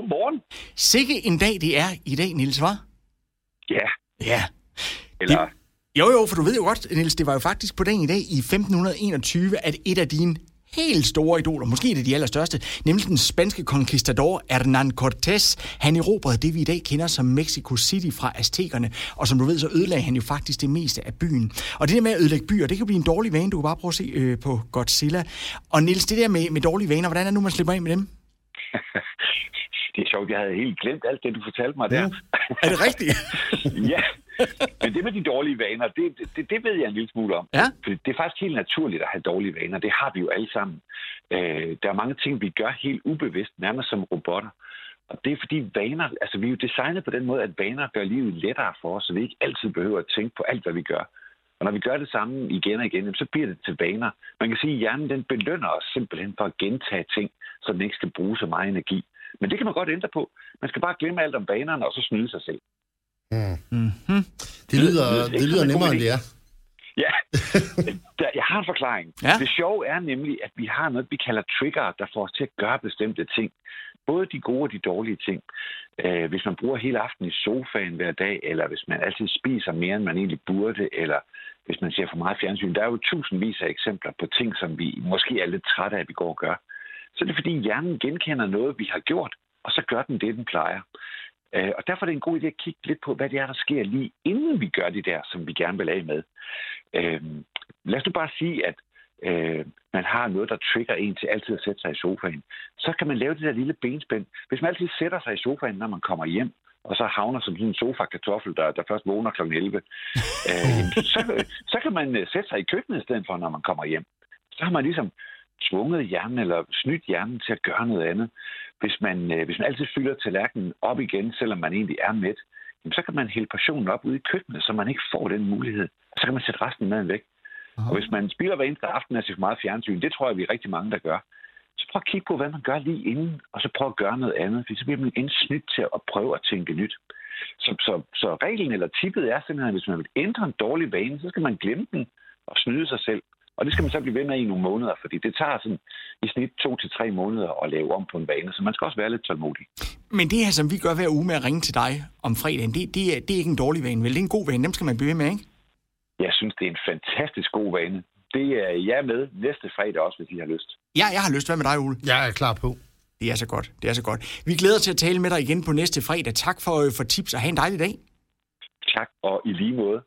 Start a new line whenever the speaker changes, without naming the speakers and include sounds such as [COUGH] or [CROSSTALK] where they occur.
Godmorgen.
Sikke en dag det er i dag, Nils, var?
Ja,
Ja.
eller...
Det- Jo, jo, for du ved jo godt, Niels, det var jo faktisk på dagen i dag i 1521, at et af dine helt store idoler, måske et af de allerstørste, nemlig den spanske conquistador Hernán Cortés, han erobrede det, vi i dag kender som Mexico City fra aztekerne, og som du ved, så ødelagde han jo faktisk det meste af byen. Og det der med at ødelægge byer, det kan blive en dårlig vane, du kan bare prøve at se øh, på Godzilla. Og Niels, det der med, med dårlige vaner, hvordan er det nu, man slipper af med dem?
Det er sjovt, jeg havde helt glemt alt det, du fortalte mig der.
Er det rigtigt? [LAUGHS]
ja, men det med de dårlige vaner, det, det, det ved jeg en lille smule om.
Ja.
For det er faktisk helt naturligt at have dårlige vaner. Det har vi jo alle sammen. Øh, der er mange ting, vi gør helt ubevidst, nærmest som robotter. Og det er fordi vaner, altså vi er jo designet på den måde, at vaner gør livet lettere for os, så vi ikke altid behøver at tænke på alt, hvad vi gør. Og når vi gør det samme igen og igen, så bliver det til vaner. Man kan sige, at hjernen den belønner os simpelthen for at gentage ting, så den ikke skal bruge så meget energi. Men det kan man godt ændre på. Man skal bare glemme alt om vanerne, og så snyde sig selv.
Mm-hmm.
Det lyder,
Det er
det lyder nemmere, end
en
det er. [LAUGHS]
Ja, [LAUGHS] der, jeg har en forklaring.
Ja.
Det sjove er nemlig, at vi har noget, vi kalder trigger, der får os til at gøre bestemte ting. Både de gode og de dårlige ting. Øh, hvis man bruger hele aftenen i sofaen hver dag, eller hvis man altid spiser mere, end man egentlig burde, eller hvis man ser for meget fjernsyn. Der er jo tusindvis af eksempler på ting, som vi måske er lidt trætte af, at vi går og gør. Så er det fordi hjernen genkender noget, vi har gjort, og så gør den det, den plejer. Øh, Og derfor er det en god idé at kigge lidt på, hvad det er, der sker lige inden vi gør det der, som vi gerne vil af med. Øh, lad os nu bare sige, at øh, man har noget, der trigger en til altid at sætte sig i sofaen. Så kan man lave det der lille benspænd. Hvis man altid sætter sig i sofaen, når man kommer hjem, og så havner som sådan en sofa-kartoffel, der, der først vågner kl. 11, øh, [LAUGHS] så, så kan man øh, sætte sig i køkkenet i stedet for, når man kommer hjem. Så har man ligesom tvunget hjernen eller snydt hjernen til at gøre noget andet. Hvis man, øh, hvis man altid fylder tallerkenen op igen, selvom man egentlig er mæt, jamen, så kan man hælde portionen op ude i køkkenet, så man ikke får den mulighed. Så kan man sætte resten af maden væk. Og hvis man spiller hver eneste aften af sig for meget fjernsyn, det tror jeg, vi er rigtig mange, der gør, så prøv at kigge på, hvad man gør lige inden, og så prøv at gøre noget andet, for så bliver man igen snydt til at prøve at tænke nyt. Så, så, så reglen eller tippet er simpelthen, at hvis man vil ændre en dårlig vane, så skal man glemme den og snyde sig selv. Og det skal man så blive ved med i nogle måneder, fordi det tager sådan i snit to til tre måneder at lave om på en vane, så man skal også være lidt tålmodig.
Men det her, som vi gør hver uge med at ringe til dig om fredagen, det, det, er, det er ikke en dårlig vane, vel? Det er en god vane, dem skal man blive ved med, ikke?
Jeg synes, det er en fantastisk god vane. Det er jeg med næste fredag også, hvis I har lyst.
Ja, jeg har lyst. Hvad med dig, Ole?
Jeg er klar på.
Det er så godt. Det er så godt. Vi glæder os til at tale med dig igen på næste fredag. Tak for, øh, for tips, og have en dejlig dag.
Tak, og i lige måde.